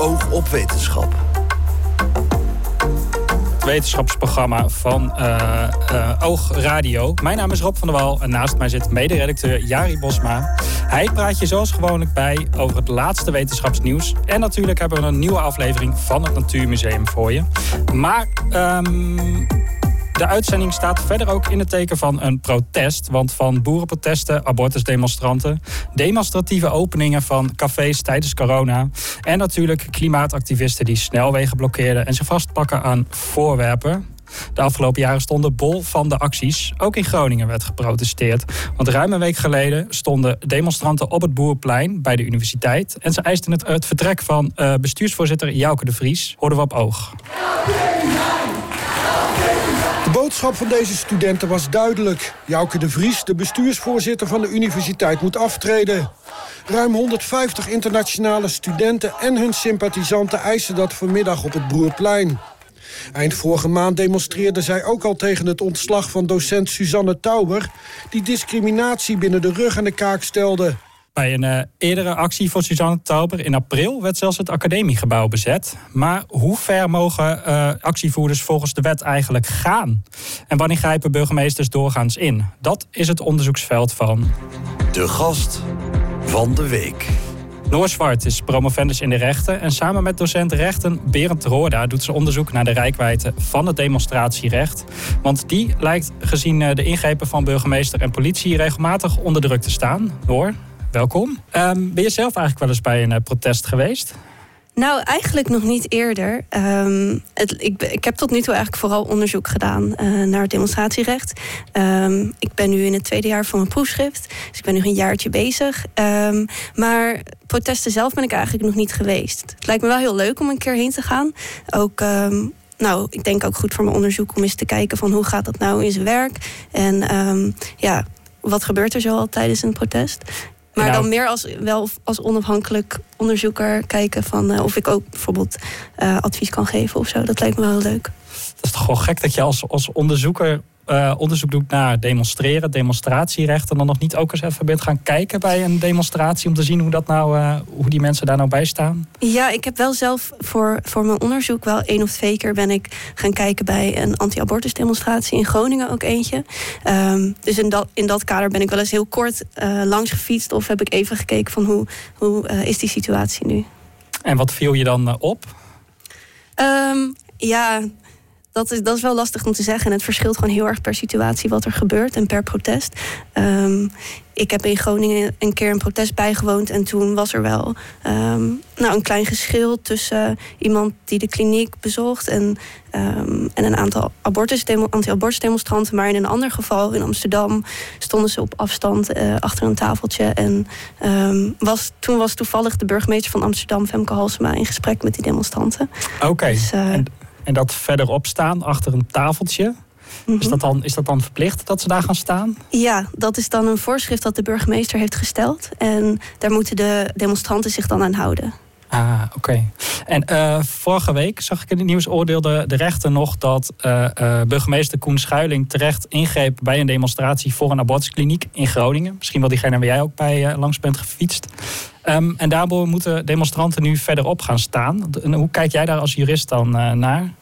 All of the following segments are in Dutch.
Oog op Wetenschap. Het wetenschapsprogramma van uh, Oog Radio. Mijn naam is Rob van der Wal en naast mij zit mederedacteur Jari Bosma. Hij praat je zoals gewoonlijk bij over het laatste wetenschapsnieuws. En natuurlijk hebben we een nieuwe aflevering van het Natuurmuseum voor je. Maar um, de uitzending staat verder ook in het teken van een protest. Want van boerenprotesten, abortusdemonstranten, demonstratieve openingen van cafés tijdens corona. En natuurlijk klimaatactivisten die snelwegen blokkeerden en zich vastpakken aan voorwerpen. De afgelopen jaren stonden bol van de acties. Ook in Groningen werd geprotesteerd. Want ruim een week geleden stonden demonstranten op het Boerplein bij de universiteit. En ze eisten het, vertrek van uh, bestuursvoorzitter Jouke de Vries. Hoorden we op oog. De boodschap van deze studenten was duidelijk. Jouke de Vries, de bestuursvoorzitter van de universiteit, moet aftreden. Ruim 150 internationale studenten en hun sympathisanten eisen dat vanmiddag op het Broerplein. Eind vorige maand demonstreerden zij ook al tegen het ontslag van docent Suzanne Tauber... die discriminatie binnen de rug aan de kaak stelde. Bij een uh, eerdere actie voor Suzanne Tauber in april werd zelfs het academiegebouw bezet. Maar hoe ver mogen uh, actievoerders volgens de wet eigenlijk gaan? En wanneer grijpen burgemeesters doorgaans in? Dat is het onderzoeksveld van. De gast van de week. Noor Zwart is promovendus in de rechten en samen met docent rechten Berend Roorda doet ze onderzoek naar de rijkwijde van het demonstratierecht. Want die lijkt gezien eh, de ingrepen van burgemeester en politie regelmatig onder druk te staan. Noor, welkom. Um, ben je zelf eigenlijk wel eens bij een uh, protest geweest? Nou, eigenlijk nog niet eerder. Um, het, ik, ik, heb tot nu toe eigenlijk vooral onderzoek gedaan uh, naar het demonstratierecht. Um, ik ben nu in het tweede jaar van mijn proefschrift. Dus ik ben nu een jaartje bezig. Maar protesten zelf ben ik eigenlijk nog niet geweest. Het lijkt me wel heel leuk om een keer heen te gaan. Ook nou, ik denk ook goed voor mijn onderzoek om eens te kijken van hoe gaat dat nou in zijn werk. En ja, wat gebeurt er zo al tijdens een protest? Maar nou, dan meer als, wel als onafhankelijk onderzoeker kijken van uh, of ik ook bijvoorbeeld uh, advies kan geven of zo. Dat lijkt me wel leuk. Dat is toch gewoon gek dat je als, als onderzoeker uh, onderzoek doet naar demonstreren, demonstratierecht. En dan nog niet ook eens even bent gaan kijken bij een demonstratie om te zien hoe, dat nou, uh, hoe die mensen daar nou bij staan? Ja, ik heb wel zelf voor, voor mijn onderzoek wel één of twee keer ben ik gaan kijken bij een anti-abortus demonstratie in Groningen ook eentje. Um, dus in dat, in dat kader ben ik wel eens heel kort uh, langs gefietst of heb ik even gekeken van hoe, hoe is die situatie nu. En wat viel je dan op? Um, ja, dat is, dat is wel lastig om te zeggen. En het verschilt gewoon heel erg per situatie wat er gebeurt en per protest. Um, ik heb in Groningen een keer een protest bijgewoond. En toen was er wel um, nou, een klein geschil tussen iemand die de kliniek bezocht en, um, en een aantal anti-abortus-demonstranten. Maar in een ander geval, in Amsterdam, stonden ze op afstand uh, achter een tafeltje. En was, toen was toevallig de burgemeester van Amsterdam, Femke Halsema, in gesprek met die demonstranten. Oké. Okay. Dus, uh, en dat verderop staan achter een tafeltje. is, dat dan, is dat dan verplicht dat ze daar gaan staan? Ja, dat is dan een voorschrift dat de burgemeester heeft gesteld. En daar moeten de demonstranten zich dan aan houden. Ah, oké. En uh, vorige week zag ik in het nieuws oordeelde de rechter nog dat uh, uh, burgemeester Koen Schuiling terecht ingreep bij een demonstratie voor een abortuskliniek in Groningen. Misschien wel diegene waar jij ook bij langs bent gefietst. Um, en daardoor moeten demonstranten nu verderop gaan staan. Hoe kijk jij daar als jurist dan naar?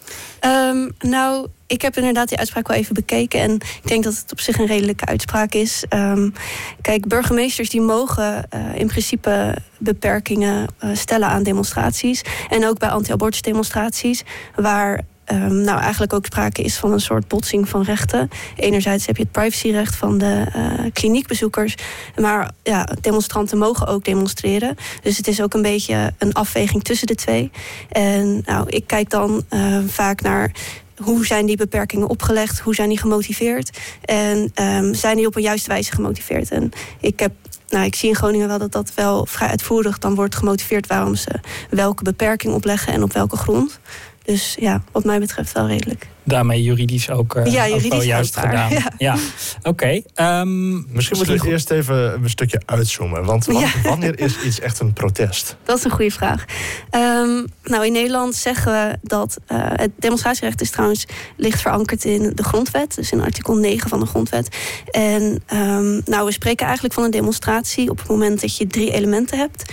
Um, nou, ik heb inderdaad die uitspraak wel even bekeken. En ik denk dat het op zich een redelijke uitspraak is. Um, kijk, burgemeesters die mogen uh, in principe beperkingen uh, stellen aan demonstraties. En ook bij anti-abortus demonstraties. Waar Um, nou, eigenlijk ook sprake is van een soort botsing van rechten. Enerzijds heb je het privacyrecht van de uh, kliniekbezoekers. Maar ja, demonstranten mogen ook demonstreren. Dus het is ook een beetje een afweging tussen de twee. En nou, ik kijk dan uh, vaak naar hoe zijn die beperkingen opgelegd? Hoe zijn die gemotiveerd? En um, zijn die op een juiste wijze gemotiveerd? En ik heb nou, ik zie in Groningen wel dat dat wel vrij uitvoerig dan wordt gemotiveerd waarom ze welke beperking opleggen en op welke grond. Dus ja, wat mij betreft wel redelijk. Daarmee juridisch ook, uh, ja, juridisch ook wel juist gedaan. Ja, ja. oké. Um, misschien moeten we eerst even een stukje uitzoomen. Want wanneer is iets echt een protest? Dat is een goede vraag. Um, nou, in Nederland zeggen we dat uh, het demonstratierecht is trouwens ligt verankerd in de grondwet. Dus in artikel 9 van de grondwet. En um, nou, we spreken eigenlijk van een demonstratie op het moment dat je drie elementen hebt.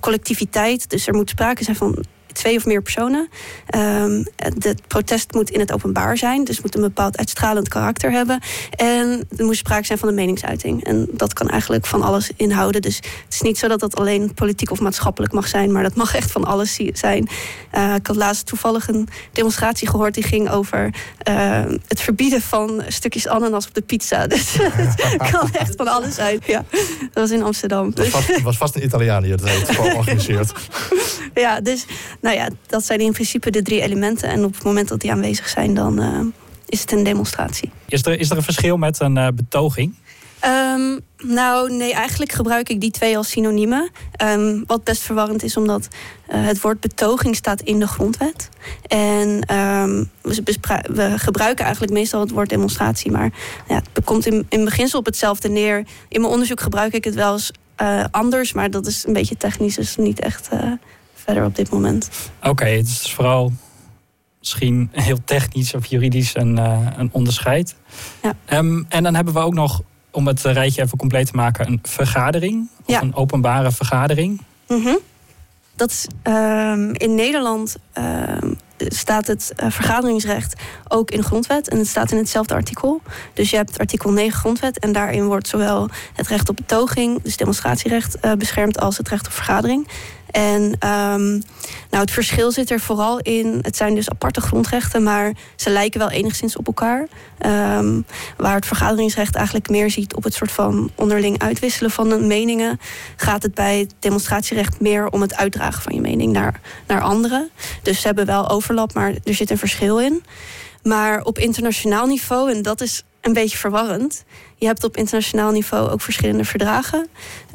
collectiviteit, dus er moet sprake zijn van twee of meer personen. Um, het protest moet in het openbaar zijn, dus moet een bepaald uitstralend karakter hebben. En er moet sprake zijn van een meningsuiting. En dat kan eigenlijk van alles inhouden. Dus het is niet zo dat dat alleen politiek of maatschappelijk mag zijn, maar dat mag echt van alles zijn. Uh, ik had laatst toevallig een demonstratie gehoord die ging over uh, het verbieden van stukjes ananas op de pizza. Dus het kan echt van alles zijn. Ja, dat was in Amsterdam. Het was, vast, was vast een Italiaan die het heeft georganiseerd. ja, dus nou ja, dat zijn in principe de drie elementen. En op het moment dat die aanwezig zijn, dan uh, is het een demonstratie. Is er, is er een verschil met een uh, betoging? Um, nou, nee, eigenlijk gebruik ik die twee als synoniemen. Um, wat best verwarrend is, omdat uh, het woord betoging staat in de grondwet. En um, we, we, gebruiken eigenlijk meestal het woord demonstratie. Maar ja, het komt in, in beginsel op hetzelfde neer. In mijn onderzoek gebruik ik het wel eens uh, anders, maar dat is een beetje technisch, dus niet echt uh, verder op dit moment. Oké, het is vooral misschien heel technisch of juridisch een, uh, een onderscheid. Ja. Um, en dan hebben we ook nog, om het rijtje even compleet te maken, een vergadering. Of ja. een openbare vergadering. Mm -hmm. Dat is um, in Nederland um, staat het uh, vergaderingsrecht ook in de grondwet. En het staat in hetzelfde artikel. Dus je hebt artikel 9 grondwet. En daarin wordt zowel het recht op betoging, dus demonstratierecht, uh, beschermd als het recht op vergadering. En um, nou, het verschil zit er vooral in. Het zijn dus aparte grondrechten, maar ze lijken wel enigszins op elkaar. Um, waar het vergaderingsrecht eigenlijk meer ziet op het soort van onderling uitwisselen van meningen, gaat het bij het demonstratierecht meer om het uitdragen van je mening naar, naar anderen. Dus ze hebben wel overlap, maar er zit een verschil in. Maar op internationaal niveau, en dat is een beetje verwarrend. Je hebt op internationaal niveau ook verschillende verdragen,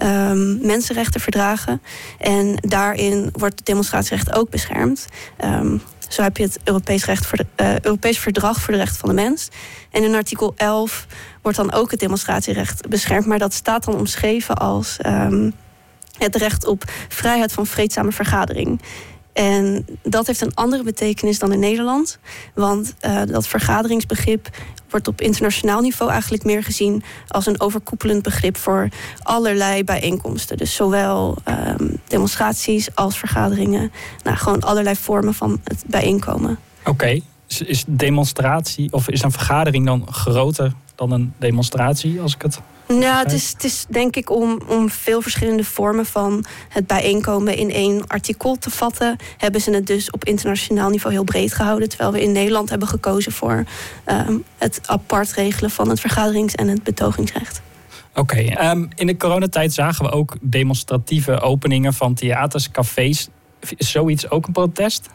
um, mensenrechtenverdragen. En daarin wordt het demonstratierecht ook beschermd. Um, zo heb je het Europees, recht voor de, uh, Europees Verdrag voor de Rechten van de Mens. En in artikel 11 wordt dan ook het demonstratierecht beschermd. Maar dat staat dan omschreven als um, het recht op vrijheid van vreedzame vergadering. En dat heeft een andere betekenis dan in Nederland. Want uh, dat vergaderingsbegrip wordt op internationaal niveau eigenlijk meer gezien als een overkoepelend begrip voor allerlei bijeenkomsten. Dus zowel um, demonstraties als vergaderingen. Nou, gewoon allerlei vormen van het bijeenkomen. Oké, is demonstratie of is een vergadering dan groter dan een demonstratie, als ik het ja, het is, het is denk ik om, om veel verschillende vormen van het bijeenkomen in één artikel te vatten. Hebben ze het dus op internationaal niveau heel breed gehouden. Terwijl we in Nederland hebben gekozen voor um, het apart regelen van het vergaderings- en het betogingsrecht. Oké, okay, um, in de coronatijd zagen we ook demonstratieve openingen van theaters, cafés. Is zoiets ook een protest?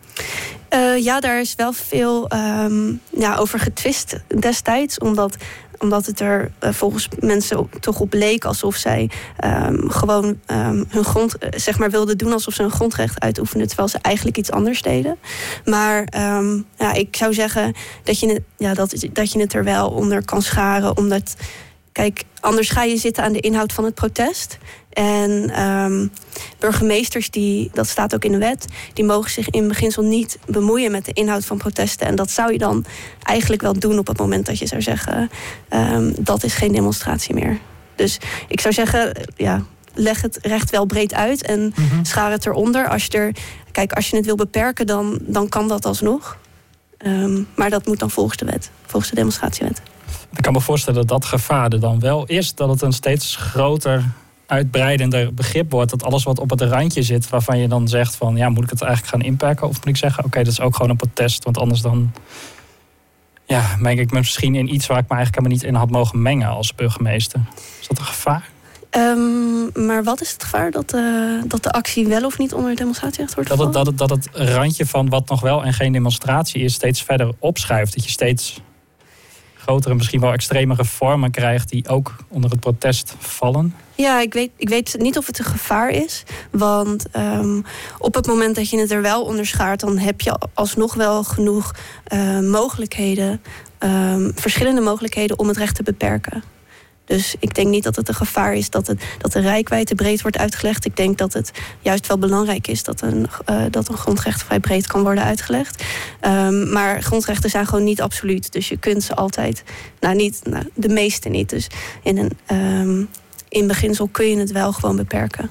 Uh, ja, daar is wel veel um, ja, over getwist destijds. Omdat omdat het er uh, volgens mensen toch op leek alsof zij um, gewoon um, hun grond, uh, zeg maar, wilden doen alsof ze een grondrecht uitoefenden, terwijl ze eigenlijk iets anders deden. Maar ja, ik zou zeggen dat je, ja, dat, dat je het er wel onder kan scharen, omdat. Kijk, anders ga je zitten aan de inhoud van het protest. En um, burgemeesters, die, dat staat ook in de wet, die mogen zich in beginsel niet bemoeien met de inhoud van protesten. En dat zou je dan eigenlijk wel doen op het moment dat je zou zeggen: um, dat is geen demonstratie meer. Dus ik zou zeggen, ja, leg het recht wel breed uit en mm -hmm. schaar het eronder. Als je er, kijk, als je het wil beperken, dan, dan kan dat alsnog. Um, maar dat moet dan volgens de wet, volgens de demonstratiewet. Ik kan me voorstellen dat dat gevaar er dan wel is, dat het een steeds groter uitbreidender begrip wordt. Dat alles wat op het randje zit, waarvan je dan zegt van ja, moet ik het eigenlijk gaan inperken? Of moet ik zeggen, oké, okay, dat is ook gewoon een protest. Want anders dan ja, meng ik me misschien in iets waar ik me eigenlijk helemaal niet in had mogen mengen als burgemeester. Is dat een gevaar? Um, maar wat is het gevaar dat, uh, dat de actie wel of niet onder demonstratierecht wordt dat het, dat, het, dat het randje van wat nog wel en geen demonstratie is steeds verder opschuift. Dat je steeds grotere, misschien wel extremere vormen krijgt die ook onder het protest vallen? Ja, ik weet, ik weet niet of het een gevaar is. Want um, op het moment dat je het er wel onderschaart, dan heb je alsnog wel genoeg uh, mogelijkheden, um, verschillende mogelijkheden om het recht te beperken. Dus ik denk niet dat het een gevaar is dat, het, dat de rijkwijde breed wordt uitgelegd. Ik denk dat het juist wel belangrijk is dat een, uh, dat een grondrecht vrij breed kan worden uitgelegd. Um, maar grondrechten zijn gewoon niet absoluut. Dus je kunt ze altijd, nou niet, nou, de meeste niet. Dus in een. In beginsel kun je het wel gewoon beperken.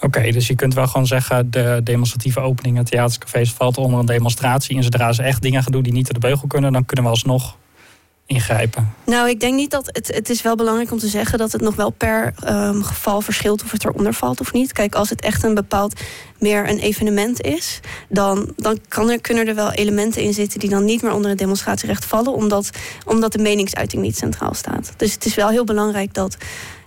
Oké, dus je kunt wel gewoon zeggen... de demonstratieve openingen, theatercafés... valt onder een demonstratie. En zodra ze echt dingen gaan doen die niet door de beugel kunnen... dan kunnen we alsnog ingrijpen? Nou, ik denk niet dat het. Het is wel belangrijk om te zeggen dat het nog wel per um, geval verschilt of het eronder valt of niet. Kijk, als het echt een bepaald meer een evenement is, dan, dan kan er, kunnen er wel elementen in zitten die dan niet meer onder het demonstratierecht vallen, omdat, omdat de meningsuiting niet centraal staat. Dus het is wel heel belangrijk dat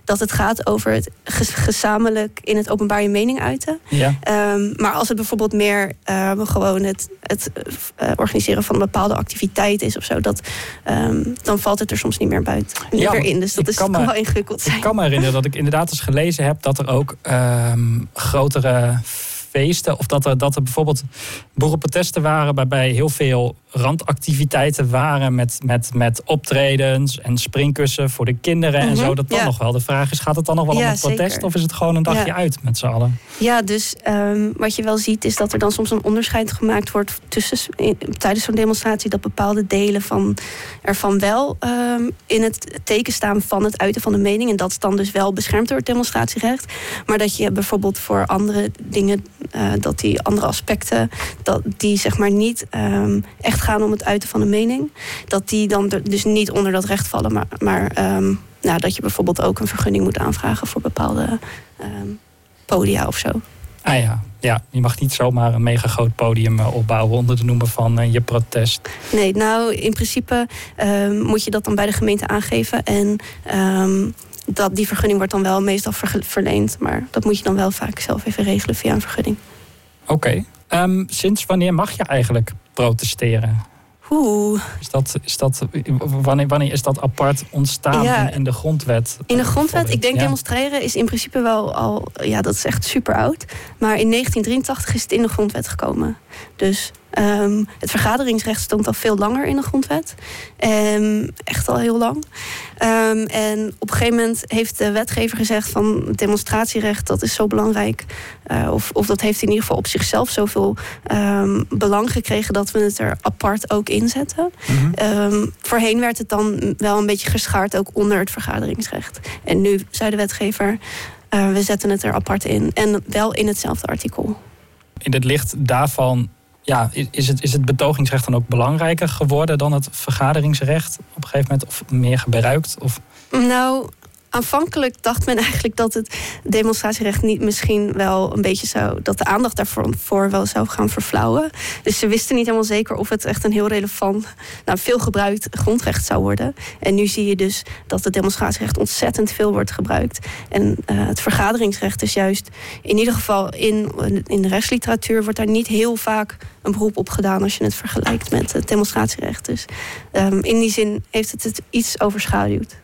dat het gaat over het gezamenlijk in het openbaar je mening uiten. Ja. Um, maar als het bijvoorbeeld meer um, gewoon het, het uh, organiseren van een bepaalde activiteit is of zo, dat, um, dan valt het er soms niet meer buiten. Niet ja, meer in. Dus dat is kan wel ingewikkeld zijn. Ik kan me herinneren dat ik inderdaad eens gelezen heb dat er ook grotere feesten. Of dat er, dat er bijvoorbeeld boerenprotesten waren waarbij heel veel randactiviteiten waren met, met, met optredens en springkussen voor de kinderen en mhm, zo. Dat dan nog wel. De vraag is, gaat het dan nog wel om een protest of is het gewoon een dagje uit met z'n allen? Ja, dus um, wat je wel ziet is dat er dan soms een onderscheid gemaakt wordt tussen tijdens zo'n demonstratie dat bepaalde delen van ervan wel um, in het teken staan van het uiten van de mening. En dat is dan dus wel beschermd door het demonstratierecht. Maar dat je bijvoorbeeld voor andere dingen, uh, dat die andere aspecten, dat die zeg maar niet um, echt gaan om het uiten van een mening, dat die dan dus niet onder dat recht vallen, maar, maar um, nou, dat je bijvoorbeeld ook een vergunning moet aanvragen voor bepaalde um, podia of zo. Ah ja. ja, je mag niet zomaar een mega groot podium uh, opbouwen onder de noemer van uh, je protest. Nee, nou in principe um, moet je dat dan bij de gemeente aangeven. En um, dat, die vergunning wordt dan wel meestal verleend. Maar dat moet je dan wel vaak zelf even regelen via een vergunning. Oké. Okay. Um, sinds wanneer mag je eigenlijk protesteren? Oeh. Is dat, is dat, wanneer, wanneer is dat apart ontstaan ja, in, de grondwet? In de grondwet, ik denk ja. demonstreren is in principe wel al, ja, dat is echt super oud. Maar in 1983 is het in de grondwet gekomen. Dus Um, het vergaderingsrecht stond al veel langer in de grondwet. Um, echt al heel lang. Um, en op een gegeven moment heeft de wetgever gezegd van het demonstratierecht, dat is zo belangrijk. Uh, of, of dat heeft in ieder geval op zichzelf zoveel belang gekregen dat we het er apart ook inzetten. Mm -hmm. voorheen werd het dan wel een beetje geschaard ook onder het vergaderingsrecht. En nu zei de wetgever, uh, we zetten het er apart in. En wel in hetzelfde artikel. In het licht daarvan ja, is het, is het betogingsrecht dan ook belangrijker geworden dan het vergaderingsrecht op een gegeven moment? Of meer gebruikt? Of... Nou, aanvankelijk dacht men eigenlijk dat het demonstratierecht niet misschien wel een beetje zou. dat de aandacht daarvoor voor wel zou gaan verflauwen. Dus ze wisten niet helemaal zeker of het echt een heel relevant, nou, veel gebruikt grondrecht zou worden. En nu zie je dus dat het demonstratierecht ontzettend veel wordt gebruikt. En uh, het vergaderingsrecht is juist in ieder geval in, in de rechtsliteratuur wordt daar niet heel vaak een beroep op gedaan als je het vergelijkt met het demonstratierecht. Dus um, in die zin heeft het het iets overschaduwd.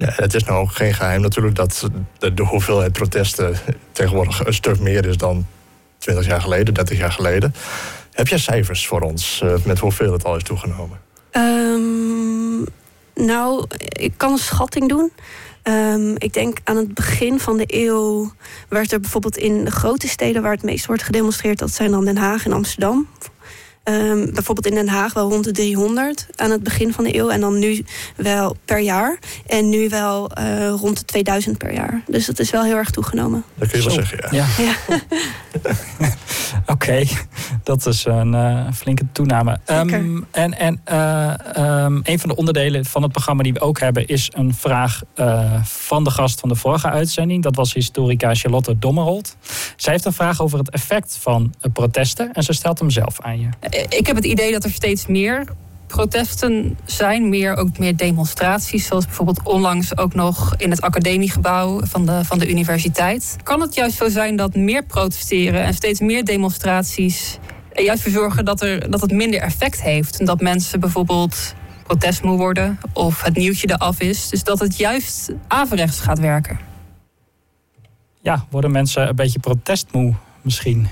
Ja, het is nou ook geen geheim natuurlijk dat de, hoeveelheid protesten tegenwoordig een stuk meer is dan 20 jaar geleden, 30 jaar geleden. Heb jij cijfers voor ons uh, met hoeveel het al is toegenomen? Um, nou, ik kan een schatting doen. Um, ik denk aan het begin van de eeuw werd er bijvoorbeeld in de grote steden waar het meest wordt gedemonstreerd, dat zijn dan Den Haag en Amsterdam. Um, bijvoorbeeld in Den Haag wel rond de 300 aan het begin van de eeuw. En dan nu wel per jaar. En nu wel uh, rond de 2000 per jaar. Dus dat is wel heel erg toegenomen. Dat kun je wel zeggen, ja. ja. Oké, okay. dat is een uh, flinke toename. Um, en en uh, um, een van de onderdelen van het programma die we ook hebben... is een vraag van de gast van de vorige uitzending. Dat was historica Charlotte Dommerold. Zij heeft een vraag over het effect van protesten. En ze stelt hem zelf aan je. Ik heb het idee dat er steeds meer protesten zijn, meer, ook meer demonstraties, zoals bijvoorbeeld onlangs ook nog in het academiegebouw van de, van de universiteit. Kan het juist zo zijn dat meer protesteren en steeds meer demonstraties juist voor zorgen dat, er, dat het minder effect heeft? En dat mensen bijvoorbeeld protestmoe worden of het nieuwtje eraf is. Dus dat het juist averechts gaat werken. ja, worden mensen een beetje protestmoe misschien?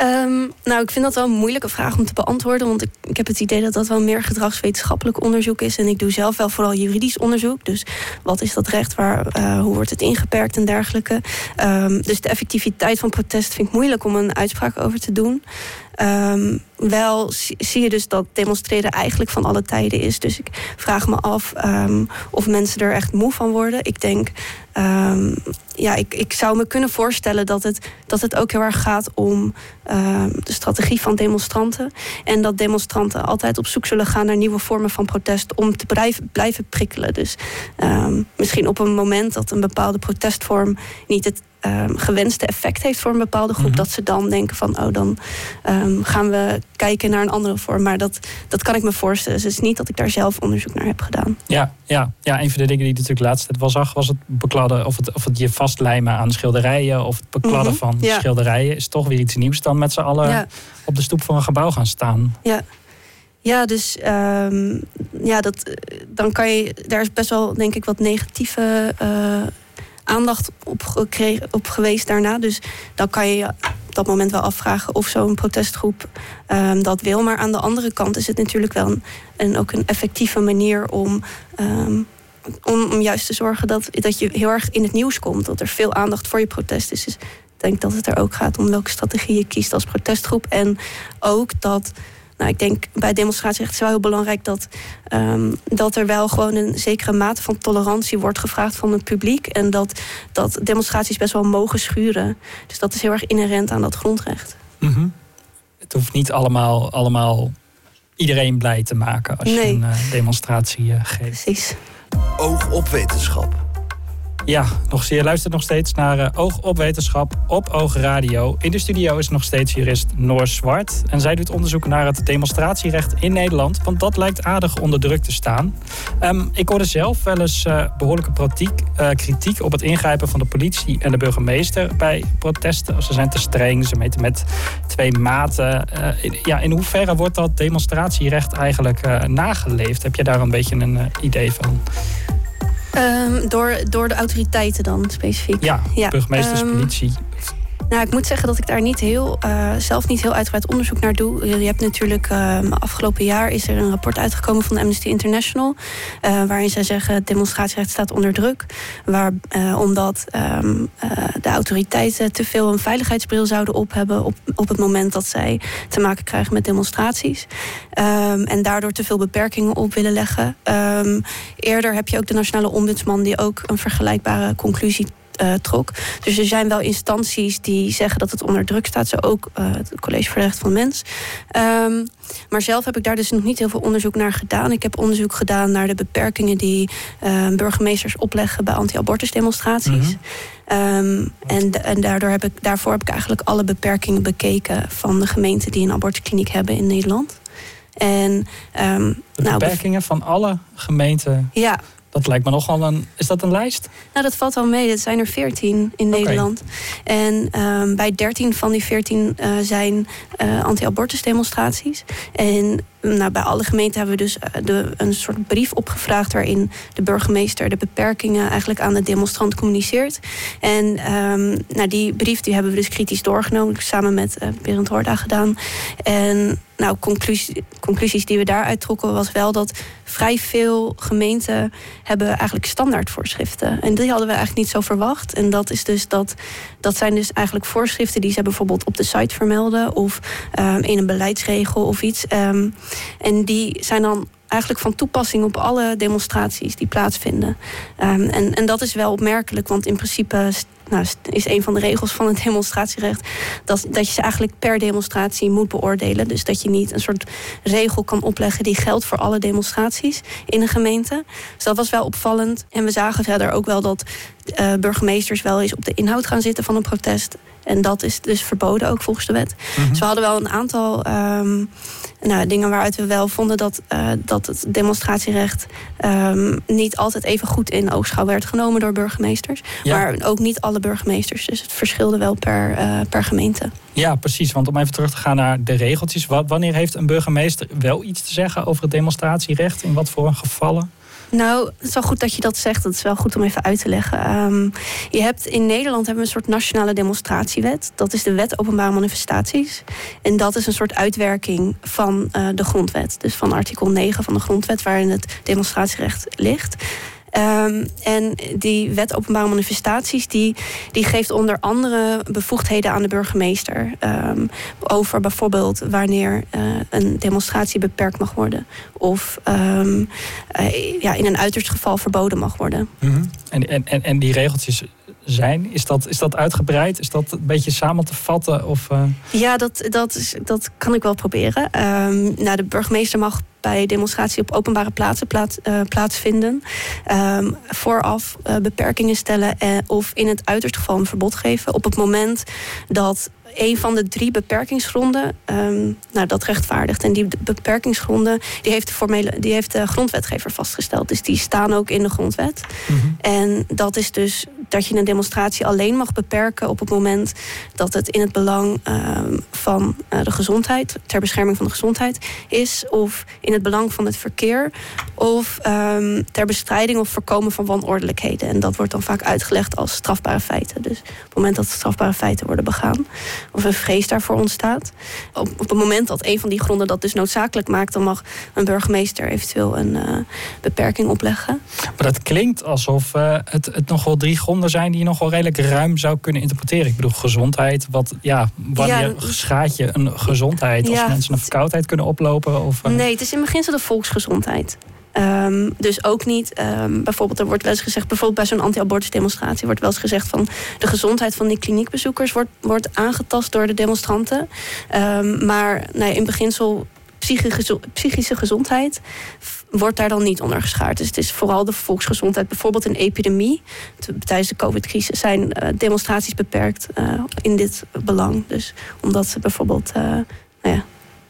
Ehm, nou, ik vind dat wel een moeilijke vraag om te beantwoorden. Want ik, ik heb het idee dat dat wel meer gedragswetenschappelijk onderzoek is. En ik doe zelf wel vooral juridisch onderzoek. Dus wat is dat recht? Waar, uh, hoe wordt het ingeperkt en dergelijke? Um, dus de effectiviteit van protest vind ik moeilijk om een uitspraak over te doen. Um, wel zie je dus dat demonstreren eigenlijk van alle tijden is. Dus ik vraag me af um, of mensen er echt moe van worden. Ik denk, um, ja, ik, ik zou me kunnen voorstellen dat het, dat het ook heel erg gaat om de strategie van demonstranten. En dat demonstranten altijd op zoek zullen gaan naar nieuwe vormen van protest om te blijven, blijven prikkelen. Dus misschien op een moment dat een bepaalde protestvorm niet het um, gewenste effect heeft voor een bepaalde groep, mm -hmm. dat ze dan denken van, oh, dan um, gaan we kijken naar een andere vorm. Maar dat, dat kan ik me voorstellen. Dus het is niet dat ik daar zelf onderzoek naar heb gedaan. Ja, ja, ja een van de dingen die ik natuurlijk laatst tijd wel zag, was het bekladden of het, of het je vastlijmen aan schilderijen of het bekladden mm -hmm. van ja. schilderijen is toch weer iets nieuws dan met z'n allen ja. op de stoep van een gebouw gaan staan. Ja. Ja, dus um, ja, dat, dan kan je, daar is best wel, denk ik, wat negatieve uh, aandacht op, gekregen, op geweest daarna. Dus dan kan je je op dat moment wel afvragen of zo'n protestgroep um, dat wil. Maar aan de andere kant is het natuurlijk wel een, ook een effectieve manier om. Um, om, om juist te zorgen dat, dat je heel erg in het nieuws komt. Dat er veel aandacht voor je protest is. Dus ik denk dat het er ook gaat om welke strategie je kiest als protestgroep. En ook dat nou, ik denk bij demonstratie echt is wel heel belangrijk dat, um, dat er wel gewoon een zekere mate van tolerantie wordt gevraagd van het publiek. En dat, dat demonstraties best wel mogen schuren. Dus dat is heel erg inherent aan dat grondrecht. Mm -hmm. Het hoeft niet allemaal, allemaal iedereen blij te maken als nee. je een uh, demonstratie uh, geeft. Precies. Oog op wetenschap. Ja, nog, je luistert nog steeds naar uh, Oog op Wetenschap op Oog Radio. In de studio is nog steeds jurist Noor Zwart. En zij doet onderzoek naar het demonstratierecht in Nederland. Want dat lijkt aardig onder druk te staan. Um, ik hoorde zelf wel eens uh, behoorlijke uh, kritiek op het ingrijpen van de politie en de burgemeester bij protesten. Ze zijn te streng, ze meten met twee maten. Ja, in hoeverre wordt dat demonstratierecht eigenlijk nageleefd? Heb je daar een beetje een idee van? Um, door, door de autoriteiten dan specifiek? Ja, ja. burgemeesters, um, politie. Nou, ik moet zeggen dat ik daar niet heel, uh, zelf niet heel uitgebreid onderzoek naar doe. Je hebt natuurlijk, uh, afgelopen jaar is er een rapport uitgekomen van Amnesty International. Uh, waarin zij zeggen demonstratierecht staat onder druk. Waar, omdat um, de autoriteiten te veel een veiligheidsbril zouden op hebben op, op het moment dat zij te maken krijgen met demonstraties. Um, en daardoor te veel beperkingen op willen leggen. Eerder heb je ook de Nationale Ombudsman die ook een vergelijkbare conclusie uh, trok. Dus er zijn wel instanties die zeggen dat het onder druk staat. Zo ook uh, het College voor de Rechten van de Mens. Um, maar zelf heb ik daar dus nog niet heel veel onderzoek naar gedaan. Ik heb onderzoek gedaan naar de beperkingen die uh, burgemeesters opleggen bij anti-abortus demonstraties. Mm -hmm. um, en, en daardoor heb ik, daarvoor heb ik eigenlijk alle beperkingen bekeken van de gemeenten die een abortuskliniek hebben in Nederland. En, um, de nou, beperkingen van alle gemeenten? Ja, dat lijkt me nogal een. Is dat een lijst? Nou, dat valt wel mee. Dat zijn er veertien in okay. Nederland. En um, bij dertien van die veertien uh, zijn uh, anti-abortus demonstraties. En nou, bij alle gemeenten hebben we dus de, een soort brief opgevraagd waarin de burgemeester de beperkingen eigenlijk aan de demonstrant communiceert. En um, nou, die brief die hebben we dus kritisch doorgenomen, samen met uh, Berend Horda gedaan. En nou, conclusie, conclusies die we daaruit trokken was wel dat vrij veel gemeenten hebben eigenlijk standaardvoorschriften. En die hadden we eigenlijk niet zo verwacht. En dat is dus dat, dat zijn dus eigenlijk voorschriften die ze bijvoorbeeld op de site vermelden of um, in een beleidsregel of iets. Um, en die zijn dan eigenlijk van toepassing op alle demonstraties die plaatsvinden. Um, en, en dat is wel opmerkelijk, want in principe nou, is een van de regels van het demonstratierecht dat, dat je ze eigenlijk per demonstratie moet beoordelen. Dus dat je niet een soort regel kan opleggen die geldt voor alle demonstraties in een gemeente. Dus dat was wel opvallend. En we zagen verder ook wel dat uh, burgemeesters wel eens op de inhoud gaan zitten van een protest. En dat is dus verboden ook volgens de wet. Mm -hmm. Dus we hadden wel een aantal um, nou, dingen waaruit we wel vonden dat, uh, dat het demonstratierecht um, niet altijd even goed in oogschouw werd genomen door burgemeesters. Ja. Maar ook niet alle burgemeesters. Dus het verschilde wel per, uh, per gemeente. Ja, precies. Want om even terug te gaan naar de regeltjes. Wanneer heeft een burgemeester wel iets te zeggen over het demonstratierecht? In wat voor gevallen? Nou, het is wel goed dat je dat zegt. Dat is wel goed om even uit te leggen. Ehm, je hebt in Nederland hebben we een soort nationale demonstratiewet. Dat is de wet openbare manifestaties. En dat is een soort uitwerking van uh, de grondwet. Dus van artikel 9 van de grondwet, waarin het demonstratierecht ligt. Um, en die wet openbare manifestaties, die, die geeft onder andere bevoegdheden aan de burgemeester. Um, over bijvoorbeeld wanneer uh, een demonstratie beperkt mag worden. Of um, uh, ja, in een uiterst geval verboden mag worden. Mm en, en, en die regeltjes zijn? Is dat, is dat uitgebreid? Is dat een beetje samen te vatten? Of, uh... Ja, dat, dat, is, dat kan ik wel proberen. Um, nou, de burgemeester mag bij demonstratie op openbare plaatsen plaats, uh, plaatsvinden. Um, vooraf uh, beperkingen stellen en, of in het uiterst geval een verbod geven. Op het moment dat een van de drie beperkingsgronden, um, nou, dat rechtvaardigt. En die beperkingsgronden die heeft, de formele, die heeft de grondwetgever vastgesteld. Dus die staan ook in de grondwet. Mm -hmm. En dat is dus dat je een demonstratie alleen mag beperken op het moment dat het in het belang um, van uh, de gezondheid, ter bescherming van de gezondheid is, of in het belang van het verkeer, of um, ter bestrijding of voorkomen van wanordelijkheden. En dat wordt dan vaak uitgelegd als strafbare feiten. Dus op het moment dat strafbare feiten worden begaan, of een vrees daarvoor ontstaat. Op, het moment dat een van die gronden dat dus noodzakelijk maakt, dan mag een burgemeester eventueel een uh, beperking opleggen. Maar dat klinkt alsof uh, het, het nog wel drie gronden zijn die je nog wel redelijk ruim zou kunnen interpreteren. Ik bedoel, gezondheid, wat, ja, wanneer ja, schaadt je een gezondheid? Als mensen een verkoudheid kunnen oplopen? Of, uh... Nee, het is in beginsel de volksgezondheid. Um, dus ook niet, um, bijvoorbeeld, er wordt wel eens gezegd, bijvoorbeeld bij zo'n anti-abortus demonstratie, wordt wel eens gezegd van de gezondheid van die kliniekbezoekers wordt, wordt aangetast door de demonstranten. Um, maar nee, in beginsel psychische, psychische gezondheid wordt daar dan niet onder geschaard. Dus het is vooral de volksgezondheid. Bijvoorbeeld een epidemie. Tijdens de COVID-crisis zijn uh, demonstraties beperkt uh, in dit belang. Dus omdat ze bijvoorbeeld, uh, nou ja,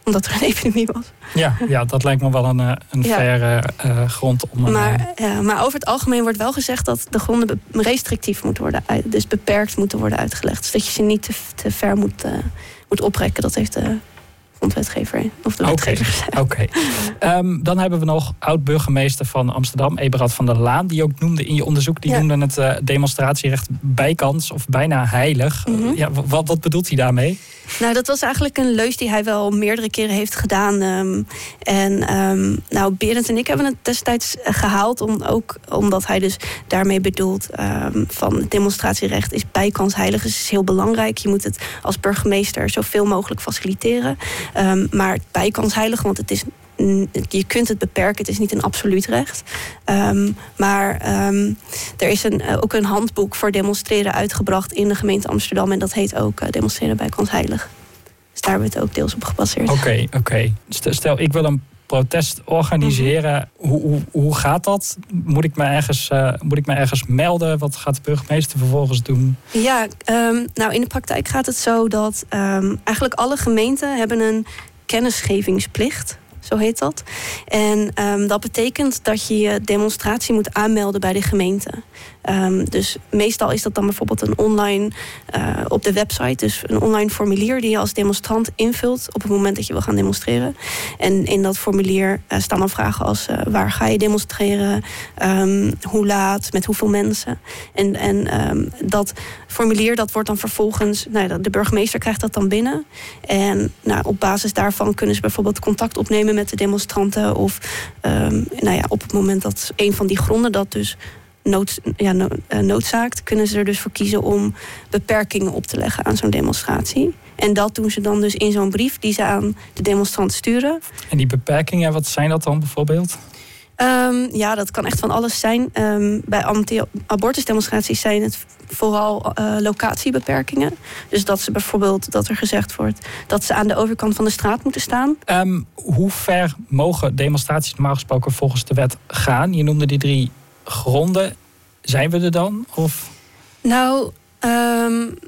omdat er een epidemie was. Ja, ja dat lijkt me wel een, een ja. uh, grond om. Maar, ja, maar over het algemeen wordt wel gezegd dat de gronden restrictief moeten worden, dus beperkt moeten worden uitgelegd. Dus dat je ze niet te, te ver moet, uh, moet oprekken. Dat heeft de grondwetgever of de wetgever. Oké. Okay. Okay. Um, dan hebben we nog oud-burgemeester van Amsterdam, Eberhard van der Laan, die ook noemde in je onderzoek, die ja. noemde het uh, demonstratierecht bijkans of bijna heilig. Mm -hmm. ja, wat, wat bedoelt hij daarmee? Nou, dat was eigenlijk een leus die hij wel meerdere keren heeft gedaan. Um, en um, nou, Berend en ik hebben het destijds gehaald, om, ook omdat hij dus daarmee bedoelt um, van demonstratierecht is bijkans heilig. Dus het is heel belangrijk. Je moet het als burgemeester zoveel mogelijk faciliteren. Um, maar bijkans heilig, want het is je kunt het beperken, het is niet een absoluut recht. Um, maar um, er is een, ook een handboek voor demonstreren uitgebracht in de gemeente Amsterdam. En dat heet ook uh, Demonstreren bij Kans Heilig. Dus daar hebben we het ook deels op gebaseerd. Oké, oké. Stel, ik wil een protest organiseren. -hmm. hoe, hoe, hoe, gaat dat? Moet ik, me ergens, uh, moet ik me ergens melden? Wat gaat de burgemeester vervolgens doen? Ja, um, nou in de praktijk gaat het zo dat eigenlijk alle gemeenten hebben een kennisgevingsplicht zo heet dat. En um, dat betekent dat je je demonstratie moet aanmelden bij de gemeente. Um, dus meestal is dat dan bijvoorbeeld een online uh, op de website, dus een online formulier die je als demonstrant invult op het moment dat je wil gaan demonstreren. En in dat formulier uh, staan dan vragen als uh, waar ga je demonstreren, um, hoe laat, met hoeveel mensen. En, en dat formulier dat wordt dan vervolgens, nou, de burgemeester krijgt dat dan binnen. En nou, op basis daarvan kunnen ze bijvoorbeeld contact opnemen met de demonstranten. Of nou ja, op het moment dat een van die gronden dat dus nood, ja, uh, noodzaakt, kunnen ze er dus voor kiezen om beperkingen op te leggen aan zo'n demonstratie. En dat doen ze dan dus in zo'n brief die ze aan de demonstrant sturen. En die beperkingen, wat zijn dat dan bijvoorbeeld? Um, ja, dat kan echt van alles zijn. Um, bij anti-abortusdemonstraties zijn het vooral uh, locatiebeperkingen. Dus dat ze bijvoorbeeld dat er gezegd wordt dat ze aan de overkant van de straat moeten staan. Um, hoe ver mogen demonstraties normaal gesproken volgens de wet gaan? Je noemde die drie gronden. Zijn we er dan? Of? Nou, um,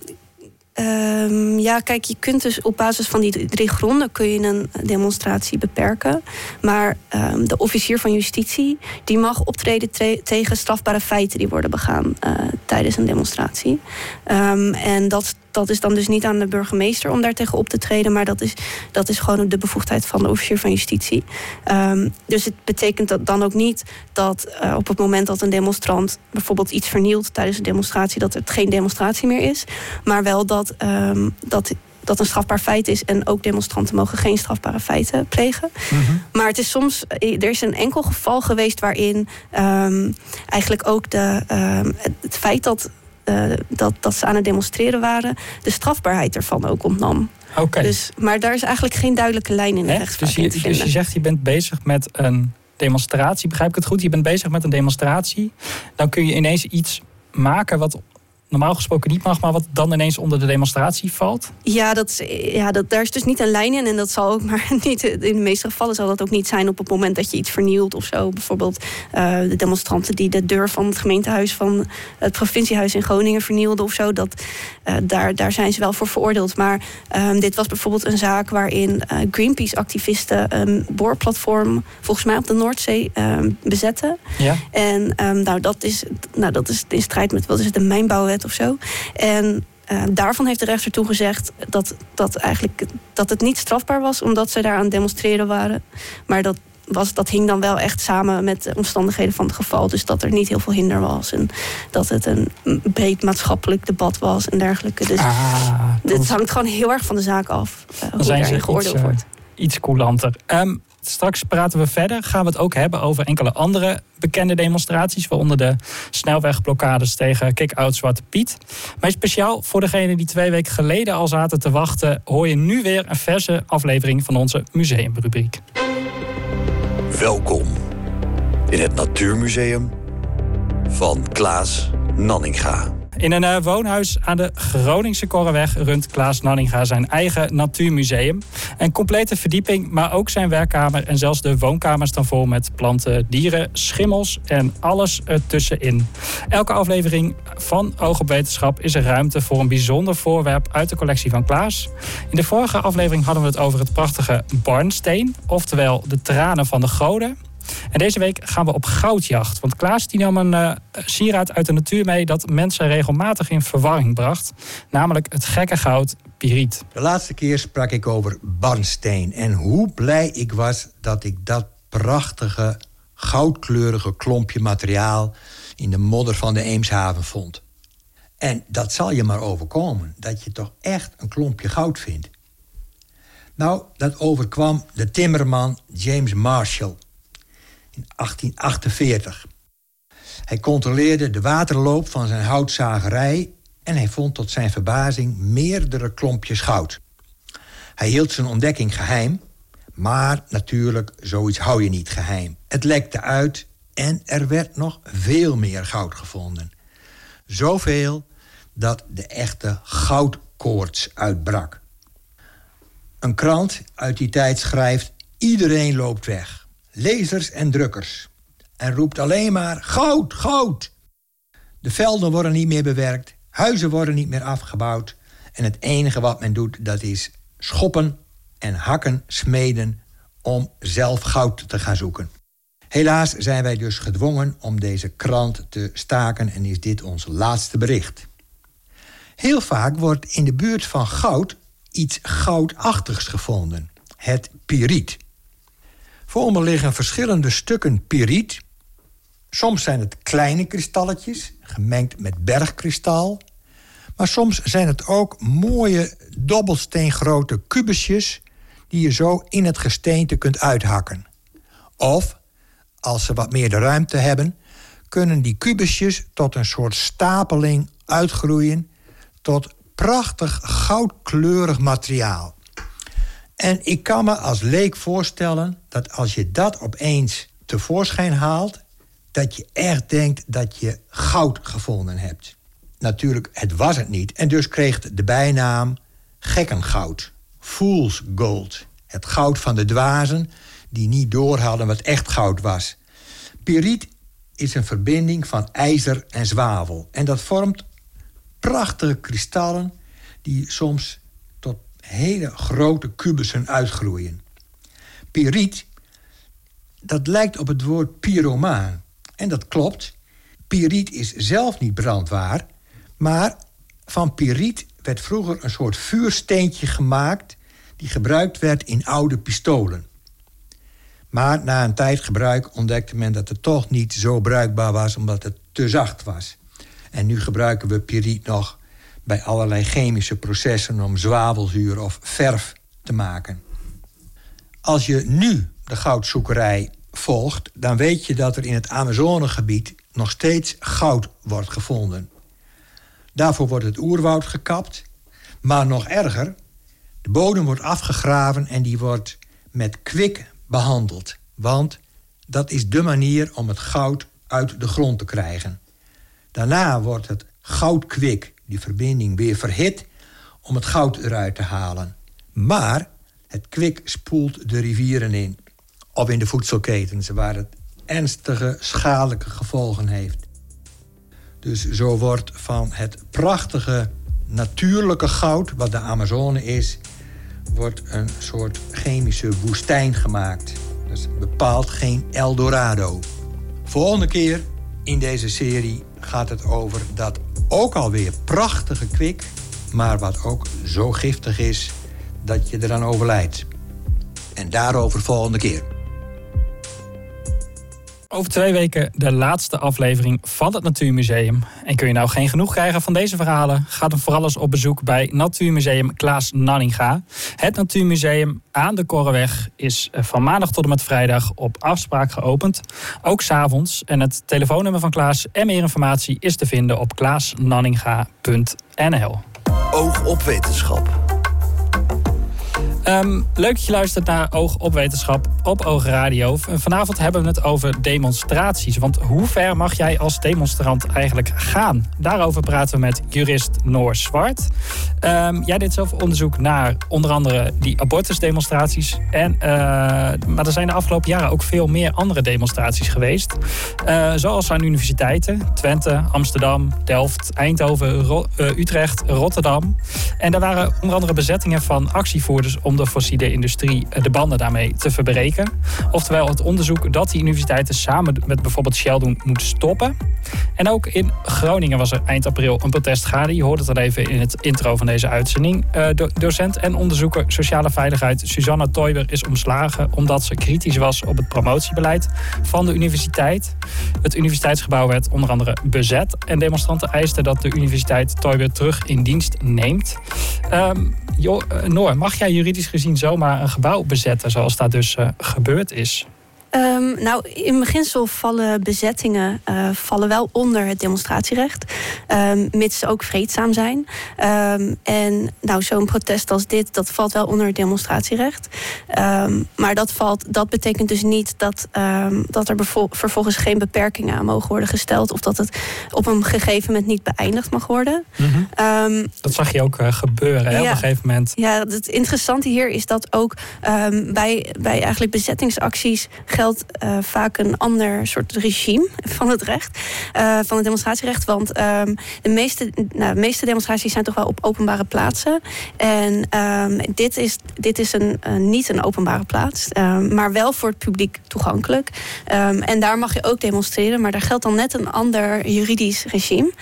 um, ja, kijk, je kunt dus op basis van die drie gronden kun je een demonstratie beperken. Maar um, de officier van justitie die mag optreden tegen strafbare feiten die worden begaan uh, tijdens een demonstratie. en dat dat is dan dus niet aan de burgemeester om daar tegen op te treden, maar dat is, dat is gewoon de bevoegdheid van de officier van justitie. Ehm, dus het betekent dat dan ook niet dat uh, op het moment dat een demonstrant bijvoorbeeld iets vernielt tijdens een demonstratie, dat het geen demonstratie meer is. Maar wel dat, um, dat dat een strafbaar feit is. En ook demonstranten mogen geen strafbare feiten plegen. Mhm. Maar het is soms, er is een enkel geval geweest waarin um, eigenlijk ook de, um, het feit dat, uh, dat, dat ze aan het demonstreren waren, de strafbaarheid ervan ook ontnam. Oké. Dus, maar daar is eigenlijk geen duidelijke lijn in de rechtspraak. Dus je, dus je zegt, je bent bezig met een demonstratie, begrijp ik het goed? Je bent bezig met een demonstratie. Dan kun je ineens iets maken wat normaal gesproken niet mag, maar wat dan ineens onder de demonstratie valt? Ja, dat, ja dat, daar is dus niet een lijn in. En dat zal ook maar niet, in de meeste gevallen zal dat ook niet zijn op het moment dat je iets vernielt of zo. Bijvoorbeeld uh, de demonstranten die de deur van het gemeentehuis van het provinciehuis in Groningen vernielden of zo. Dat, daar, daar zijn ze wel voor veroordeeld. Maar um, dit was bijvoorbeeld een zaak waarin uh, Greenpeace-activisten een boorplatform, volgens mij op de Noordzee, um, bezetten. Ja. En um, nou, dat, is, nou, dat is in strijd met wat is het, de mijnbouwwet of zo. En uh, daarvan heeft de rechter toen gezegd dat, dat, eigenlijk, dat het niet strafbaar was omdat ze daar aan het demonstreren waren. Maar dat, was, dat hing dan wel echt samen met de omstandigheden van het geval. Dus dat er niet heel veel hinder was. En dat het een breed maatschappelijk debat was en dergelijke. Dus ah, het hangt gewoon heel erg van de zaak af. Uh, hoe daarin geoordeeld iets, wordt. Uh, iets coulanter. Um, Straks praten we verder. Gaan we het ook hebben over enkele andere bekende demonstraties. Waaronder de snelwegblokkades tegen Kick-Out Zwarte Piet. Maar speciaal voor degenen die twee weken geleden al zaten te wachten... hoor je nu weer een verse aflevering van onze museumrubriek. Welkom in het Natuurmuseum van Klaas Nanninga. In een uh, woonhuis aan de Groningse Korreweg runt Klaas Nanninga zijn eigen natuurmuseum. Een complete verdieping, maar ook zijn werkkamer en zelfs de woonkamer staan vol met planten, dieren, schimmels en alles ertussenin. Elke aflevering van Oog Wetenschap is er ruimte voor een bijzonder voorwerp uit de collectie van Klaas. In de vorige aflevering hadden we het over het prachtige barnsteen, oftewel de tranen van de goden. En deze week gaan we op goudjacht. Want Klaas die nam een uh, sieraad uit de natuur mee dat mensen regelmatig in verwarring bracht. Namelijk het gekke goud piriet. De laatste keer sprak ik over barnsteen. En hoe blij ik was dat ik dat prachtige goudkleurige klompje materiaal in de modder van de Eemshaven vond. En dat zal je maar overkomen, dat je toch echt een klompje goud vindt. Nou, dat overkwam de timmerman James Marshall in 1848. Hij controleerde de waterloop van zijn houtzagerij en hij vond tot zijn verbazing meerdere klompjes goud. Hij hield zijn ontdekking geheim, maar natuurlijk, zoiets hou je niet geheim. Het lekte uit en er werd nog veel meer goud gevonden. Zoveel dat de echte goudkoorts uitbrak. Een krant uit die tijd schrijft: Iedereen loopt weg lezers en drukkers. En roept alleen maar goud, goud. De velden worden niet meer bewerkt, huizen worden niet meer afgebouwd. En het enige wat men doet, dat is schoppen en hakken, smeden om zelf goud te gaan zoeken. Helaas zijn wij dus gedwongen om deze krant te staken en is dit ons laatste bericht. Heel vaak wordt in de buurt van goud iets goudachtigs gevonden, het piriet. Voor me liggen verschillende stukken piriet. Soms zijn het kleine kristalletjes, gemengd met bergkristal. Maar soms zijn het ook mooie dobbelsteengrote kubusjes... die je zo in het gesteente kunt uithakken. Of, als ze wat meer de ruimte hebben... kunnen die kubusjes tot een soort stapeling uitgroeien... tot prachtig goudkleurig materiaal. En ik kan me als leek voorstellen dat als je dat opeens tevoorschijn haalt, dat je echt denkt dat je goud gevonden hebt. Natuurlijk, het was het niet. En dus kreeg het de bijnaam gekkengoud. Fool's gold. Het goud van de dwazen die niet doorhadden wat echt goud was. Piriet is een verbinding van ijzer en zwavel. En dat vormt prachtige kristallen die soms hele grote kubussen uitgroeien. Piriet, dat lijkt op het woord pyromaan. En dat klopt. Piriet is zelf niet brandbaar, maar van piriet werd vroeger een soort vuursteentje gemaakt die gebruikt werd in oude pistolen. Maar na een tijd gebruik ontdekte men dat het toch niet zo bruikbaar was omdat het te zacht was. En nu gebruiken we piriet nog bij allerlei chemische processen om zwavelzuur of verf te maken. Als je nu de goudzoekerij volgt, dan weet je dat er in het Amazonegebied nog steeds goud wordt gevonden. Daarvoor wordt het oerwoud gekapt, maar nog erger, de bodem wordt afgegraven en die wordt met kwik behandeld. Want dat is de manier om het goud uit de grond te krijgen. Daarna wordt het goudkwik, die verbinding, weer verhit om het goud eruit te halen. Maar het kwik spoelt de rivieren in of in de voedselketens, waar het ernstige schadelijke gevolgen heeft. Dus zo wordt van het prachtige natuurlijke goud, wat de Amazone is, wordt een soort chemische woestijn gemaakt. Dus bepaald geen Eldorado. Volgende keer in deze serie gaat het over dat ook alweer prachtige kwik, maar wat ook zo giftig is dat je eraan overlijdt. En daarover volgende keer. Over twee weken de laatste aflevering van het Natuurmuseum. En kun je nou geen genoeg krijgen van deze verhalen? Ga dan vooral eens op bezoek bij Natuurmuseum Klaas Nanninga. Het Natuurmuseum aan de Korreweg is eh, van maandag tot en met vrijdag op afspraak geopend. Ook s'avonds. En het telefoonnummer van Klaas en meer informatie is te vinden op klaasnanninga.nl. Oog op wetenschap. Ehm, leuk dat je luistert naar Oog op Wetenschap op Oog Radio. Vanavond hebben we het over demonstraties. Want hoe ver mag jij als demonstrant eigenlijk gaan? Daarover praten we met jurist Noor Zwart. Um, jij deed zelf onderzoek naar onder andere die abortusdemonstraties. En, uh, maar er zijn de afgelopen jaren ook veel meer andere demonstraties geweest. Uh, zoals aan universiteiten. Twente, Amsterdam, Delft, Eindhoven, uh, Utrecht, Rotterdam. En daar waren onder andere bezettingen van actievoerders de fossiele industrie de banden daarmee te verbreken. Oftewel het onderzoek dat die universiteiten samen met bijvoorbeeld Shell doen moet stoppen. En ook in Groningen was er eind april een protest gaande. Je hoort het al even in het intro van deze uitzending. Uh, docent en onderzoeker sociale veiligheid Susanna Toiber is omslagen omdat ze kritisch was op het promotiebeleid van de universiteit. Het universiteitsgebouw werd onder andere bezet en demonstranten eisten dat de universiteit Toiber terug in dienst neemt. Um, Noor, mag jij juridisch gezien zomaar een gebouw bezetten zoals dat dus uh, gebeurd is? Um, nou, in beginsel vallen bezettingen uh, vallen wel onder het demonstratierecht, um, mits ze ook vreedzaam zijn. Um, en nou, zo'n protest als dit, dat valt wel onder het demonstratierecht. maar dat, valt, dat betekent dus niet dat, dat er vervolgens geen beperkingen aan mogen worden gesteld of dat het op een gegeven moment niet beëindigd mag worden. Mm -hmm. dat zag je ook uh, gebeuren ja, op een gegeven moment. Ja, het interessante hier is dat ook bij, bij eigenlijk bezettingsacties geldt uh, vaak een ander soort regime van het recht, uh, van het demonstratierecht. Want um, de, meeste, nou, de meeste demonstraties zijn toch wel op openbare plaatsen. En um, dit is, dit is een, uh, niet een openbare plaats, um, maar wel voor het publiek toegankelijk. en daar mag je ook demonstreren, maar daar geldt dan net een ander juridisch regime.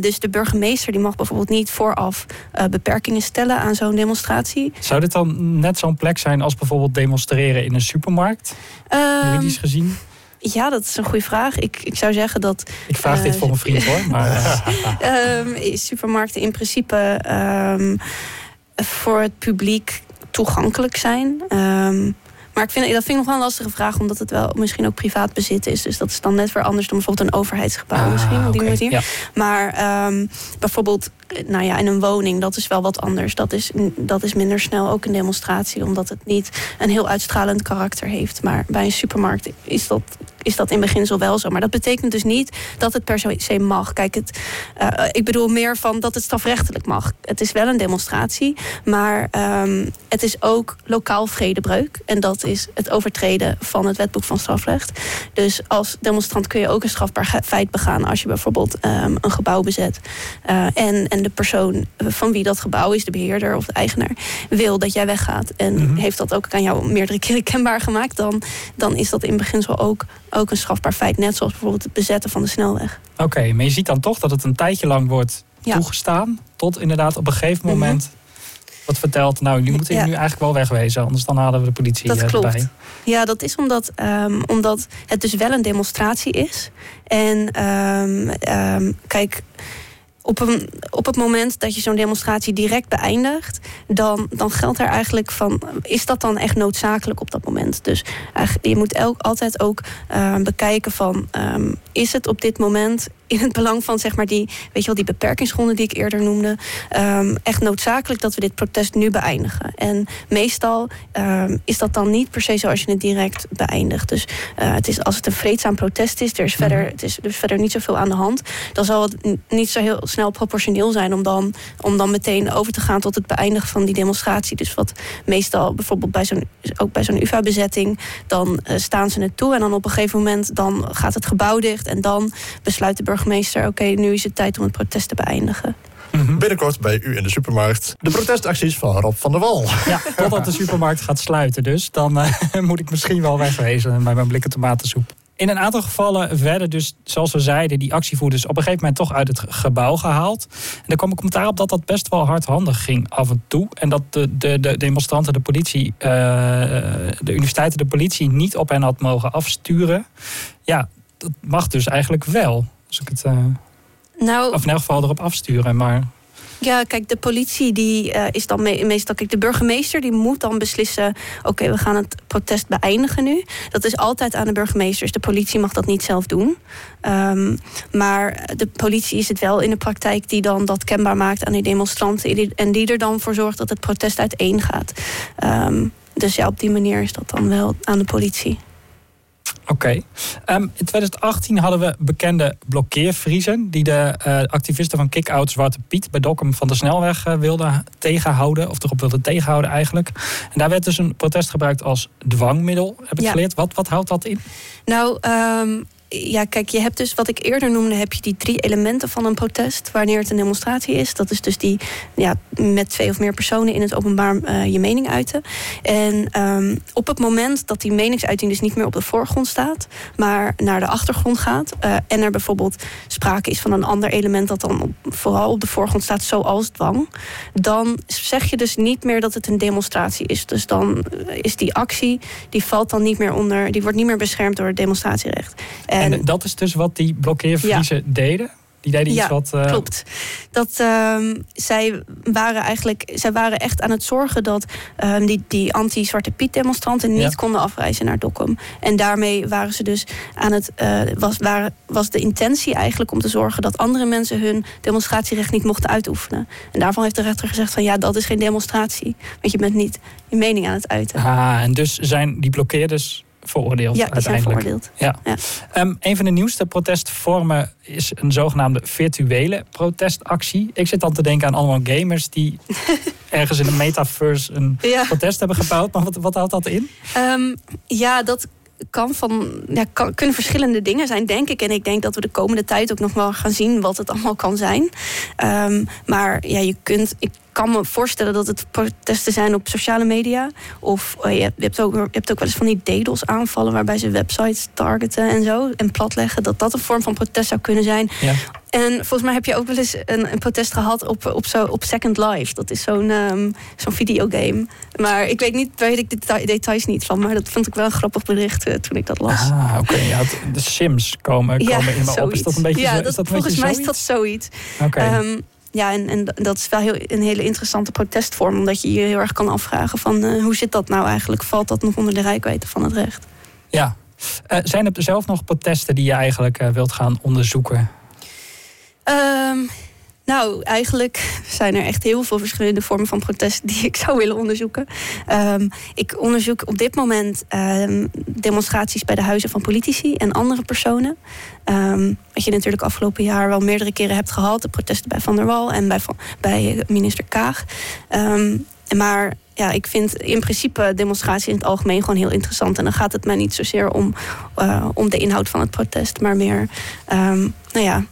dus de burgemeester die mag bijvoorbeeld niet vooraf beperkingen stellen aan zo'n demonstratie. Zou dit dan net zo'n plek zijn als bijvoorbeeld demonstreren in een supermarkt? Juridisch gezien? Ja, dat is een goede vraag. Ik, ik zou zeggen dat. Ik vraag uh, dit voor een vriend hoor. Maar, um, supermarkten in principe um, voor het publiek toegankelijk zijn. Um, maar ik vind, dat vind ik nog wel een lastige vraag, omdat het wel misschien ook privaat bezit is. Dus dat is dan net weer anders dan bijvoorbeeld een overheidsgebouw ah, misschien. Die okay. manier. Ja. Maar um, bijvoorbeeld nou ja, in een woning, dat is wel wat anders. Dat is, dat is minder snel ook een demonstratie, omdat het niet een heel uitstralend karakter heeft. Maar bij een supermarkt is dat, is dat in beginsel wel zo. Maar dat betekent dus niet dat het per se mag. Kijk, het, uh, ik bedoel meer van dat het strafrechtelijk mag. Het is wel een demonstratie, maar um, het is ook lokaal vredebreuk. En dat is het overtreden van het wetboek van strafrecht. Dus als demonstrant kun je ook een strafbaar feit begaan als je bijvoorbeeld um, een gebouw bezet. Uh, en, en de persoon van wie dat gebouw is, de beheerder of de eigenaar, wil dat jij weggaat. En mm -hmm. heeft dat ook aan jou meerdere keren kenbaar gemaakt, dan, dan is dat in beginsel ook, ook een strafbaar feit. Net zoals bijvoorbeeld het bezetten van de snelweg. Oké, okay, maar je ziet dan toch dat het een tijdje lang wordt ja. toegestaan. Tot inderdaad op een gegeven mhm. moment wat vertelt, nou, jullie moeten ja. nu eigenlijk wel wegwezen, anders dan halen we de politie dat eh, klopt. erbij. Ja, dat is omdat, um, omdat het dus wel een demonstratie is. En um, kijk, op, op het moment dat je zo'n demonstratie direct beëindigt, dan, dan geldt er eigenlijk van: is dat dan echt noodzakelijk op dat moment? Dus je moet elk, altijd ook uh, bekijken van: um, is het op dit moment in het belang van zeg maar die, weet je wel, die beperkingsgronden die ik eerder noemde, um, echt noodzakelijk dat we dit protest nu beëindigen. En meestal um, is dat dan niet per se zoals je het direct beëindigt. Dus uh, het is als het een vreedzaam protest is, er is verder, mhm. het is dus verder niet zoveel aan de hand, dan zal het niet zo heel snel proportioneel zijn om dan, om dan meteen over te gaan tot het beëindigen van die demonstratie. Dus wat meestal bijvoorbeeld bij zo'n, ook bij zo'n UvA-bezetting, dan uh, staan ze het toe en dan op een gegeven moment dan gaat het gebouw dicht en dan besluit de burger burgemeester: oké, nu is het tijd om het protest te beëindigen. Mhm. Binnenkort bij u in de supermarkt de protestacties van Rob van der Wal. Ja, totdat de supermarkt gaat sluiten dus. Dan uh, moet ik misschien wel wegwezen bij mijn blikken tomatensoep. In een aantal gevallen werden dus, zoals we zeiden, die actievoerders op een gegeven moment toch uit het gebouw gehaald. En er kwam een commentaar op dat dat best wel hardhandig ging af en toe. En dat de, de, de demonstranten de politie, uh, de universiteiten de politie niet op hen had mogen afsturen. Ja, dat mag dus eigenlijk wel. Als ik het. Uh, nou, of in elk geval erop afsturen. Maar ja, kijk, de politie die uh, is dan me meestal. Kijk, de burgemeester die moet dan beslissen. Oké, we gaan het protest beëindigen nu. Dat is altijd aan de burgemeesters. De politie mag dat niet zelf doen. Um, maar de politie is het wel in de praktijk die dan dat kenbaar maakt aan die demonstranten. En die er dan voor zorgt dat het protest uiteen gaat. Um, dus ja, op die manier is dat dan wel aan de politie. Oké. Ehm, in 2018 hadden we bekende blokkeervriezen... die de uh, activisten van Kick-Out Zwarte Piet... bij Dokkum van de snelweg uh, wilden tegenhouden. Of erop wilden tegenhouden eigenlijk. En daar werd dus een protest gebruikt als dwangmiddel, heb ik geleerd. Wat, wat houdt dat in? Nou, um, ja, kijk, je hebt dus wat ik eerder noemde, heb je die drie elementen van een protest wanneer het een demonstratie is. Dat is dus die ja, met twee of meer personen in het openbaar uh, je mening uiten. En um, op het moment dat die meningsuiting dus niet meer op de voorgrond staat, maar naar de achtergrond gaat. Uh, en er bijvoorbeeld sprake is van een ander element dat dan vooral op de voorgrond staat, zoals dwang. Dan zeg je dus niet meer dat het een demonstratie is. Dus dan is die actie, die valt dan niet meer onder, die wordt niet meer beschermd door het demonstratierecht. En, dat is dus wat die blokkeervriezen deden? Die deden iets ja, wat. Uh... Klopt. Dat uh, zij waren eigenlijk. Zij waren echt aan het zorgen dat uh, die, die anti-Zwarte Piet-demonstranten niet konden afreizen naar Dokkum. En daarmee waren ze dus aan het. Eh, was, waren, was de intentie eigenlijk om te zorgen dat andere mensen hun demonstratierecht niet mochten uitoefenen. En daarvan heeft de rechter gezegd: van ja, dat is geen demonstratie. Want je bent niet je mening aan het uiten. Ah, en dus zijn die blokkeerders veroordeeld. Ja, zijn veroordeeld. Ja. ja. Um, een van de nieuwste protestvormen is een zogenaamde virtuele protestactie. Ik zit dan te denken aan allemaal gamers die ergens in de metaverse een protest hebben gebouwd. Maar wat, wat houdt dat in? Um, ja, dat kan van, ja, kan, kunnen verschillende dingen zijn, denk ik. En ik denk dat we de komende tijd ook nog wel gaan zien wat het allemaal kan zijn. Um, maar ja, je kunt. Ik kan me voorstellen dat het protesten zijn op sociale media. Of uh, je, hebt ook, je hebt ook wel eens van die DDoS aanvallen waarbij ze websites targeten en zo en platleggen. Dat dat een vorm van protest zou kunnen zijn. Ja. En volgens mij heb je ook wel eens een, een protest gehad op, op, zo, op Second Life. Dat is zo'n um, zo'n videogame. Maar ik weet niet, weet ik de details niet van. Maar dat vond ik wel een grappig bericht uh, toen ik dat las. Ah, oké. Okay. Ja, de Sims komen, komen ja, in me op. Is dat een beetje ja, dat, dat volgens mij is dat zoiets. Oké. Okay. Um, ja, en, en dat is wel heel, een hele interessante protestvorm. Omdat je je heel erg kan afvragen van uh, hoe zit dat nou eigenlijk? Valt dat nog onder de rijkwijde van het recht? Ja. Uh, zijn er zelf nog protesten die je eigenlijk uh, wilt gaan onderzoeken? Um, nou, eigenlijk zijn er echt heel veel verschillende vormen van protest die ik zou willen onderzoeken. Um, ik onderzoek op dit moment um, demonstraties bij de huizen van politici en andere personen. Um, wat je natuurlijk afgelopen jaar wel meerdere keren hebt gehad. De protesten bij Van der Wal en bij, bij minister Kaag. maar ja, ik vind in principe demonstraties in het algemeen gewoon heel interessant. En dan gaat het mij niet zozeer om, uh, om de inhoud van het protest, maar meer, nou ja,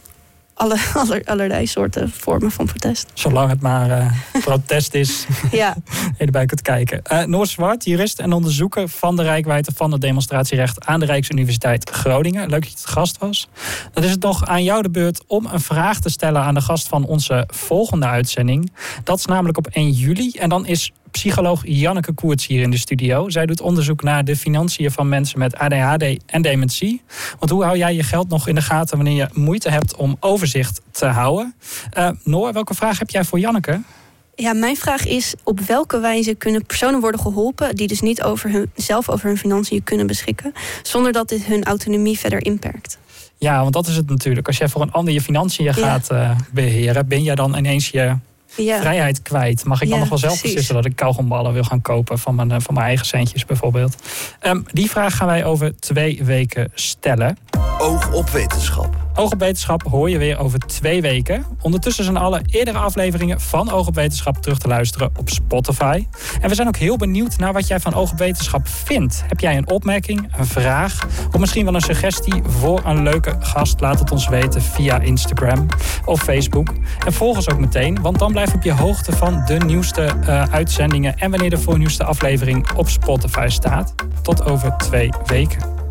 alle, aller, allerlei soorten vormen van protest. Zolang het maar uh, protest is. ja. erbij kunt kijken. Uh, Noor Zwart, jurist en onderzoeker van de rijkwijde van het demonstratierecht aan de Rijksuniversiteit Groningen. Leuk dat je het gast was. Dan is het nog aan jou de beurt om een vraag te stellen aan de gast van onze volgende uitzending. Dat is namelijk op 1 juli. En dan is psycholoog Janneke Koerts hier in de studio. Zij doet onderzoek naar de financiën van mensen met ADHD en dementie. Want hoe hou jij je geld nog in de gaten wanneer je moeite hebt om overzicht te houden? Uh, Noor, welke vraag heb jij voor Janneke? Ja, mijn vraag is: op welke wijze kunnen personen worden geholpen die dus niet over hun, zelf over hun financiën kunnen beschikken, zonder dat dit hun autonomie verder inperkt? Ja, want dat is het natuurlijk. Als jij voor een ander je financiën gaat uh, beheren, ben jij dan ineens je ja. vrijheid kwijt. Mag ik dan nog wel zelf beslissen dat ik kauwgomballen wil gaan kopen van mijn, eh, van mijn eigen centjes bijvoorbeeld? Um, die vraag gaan wij over twee weken stellen. Oog op wetenschap. Oog op Wetenschap hoor je weer over twee weken. Ondertussen zijn alle eerdere afleveringen van Oog op Wetenschap terug te luisteren op Spotify. En we zijn ook heel benieuwd naar wat jij van Oog op Wetenschap vindt. Heb jij een opmerking, een vraag of misschien wel een suggestie voor een leuke gast? Laat het ons weten via Instagram of Facebook. En volg ons ook meteen, want dan blijf je op je hoogte van de nieuwste uh, uitzendingen en wanneer de voornieuwste aflevering op Spotify staat. Tot over twee weken.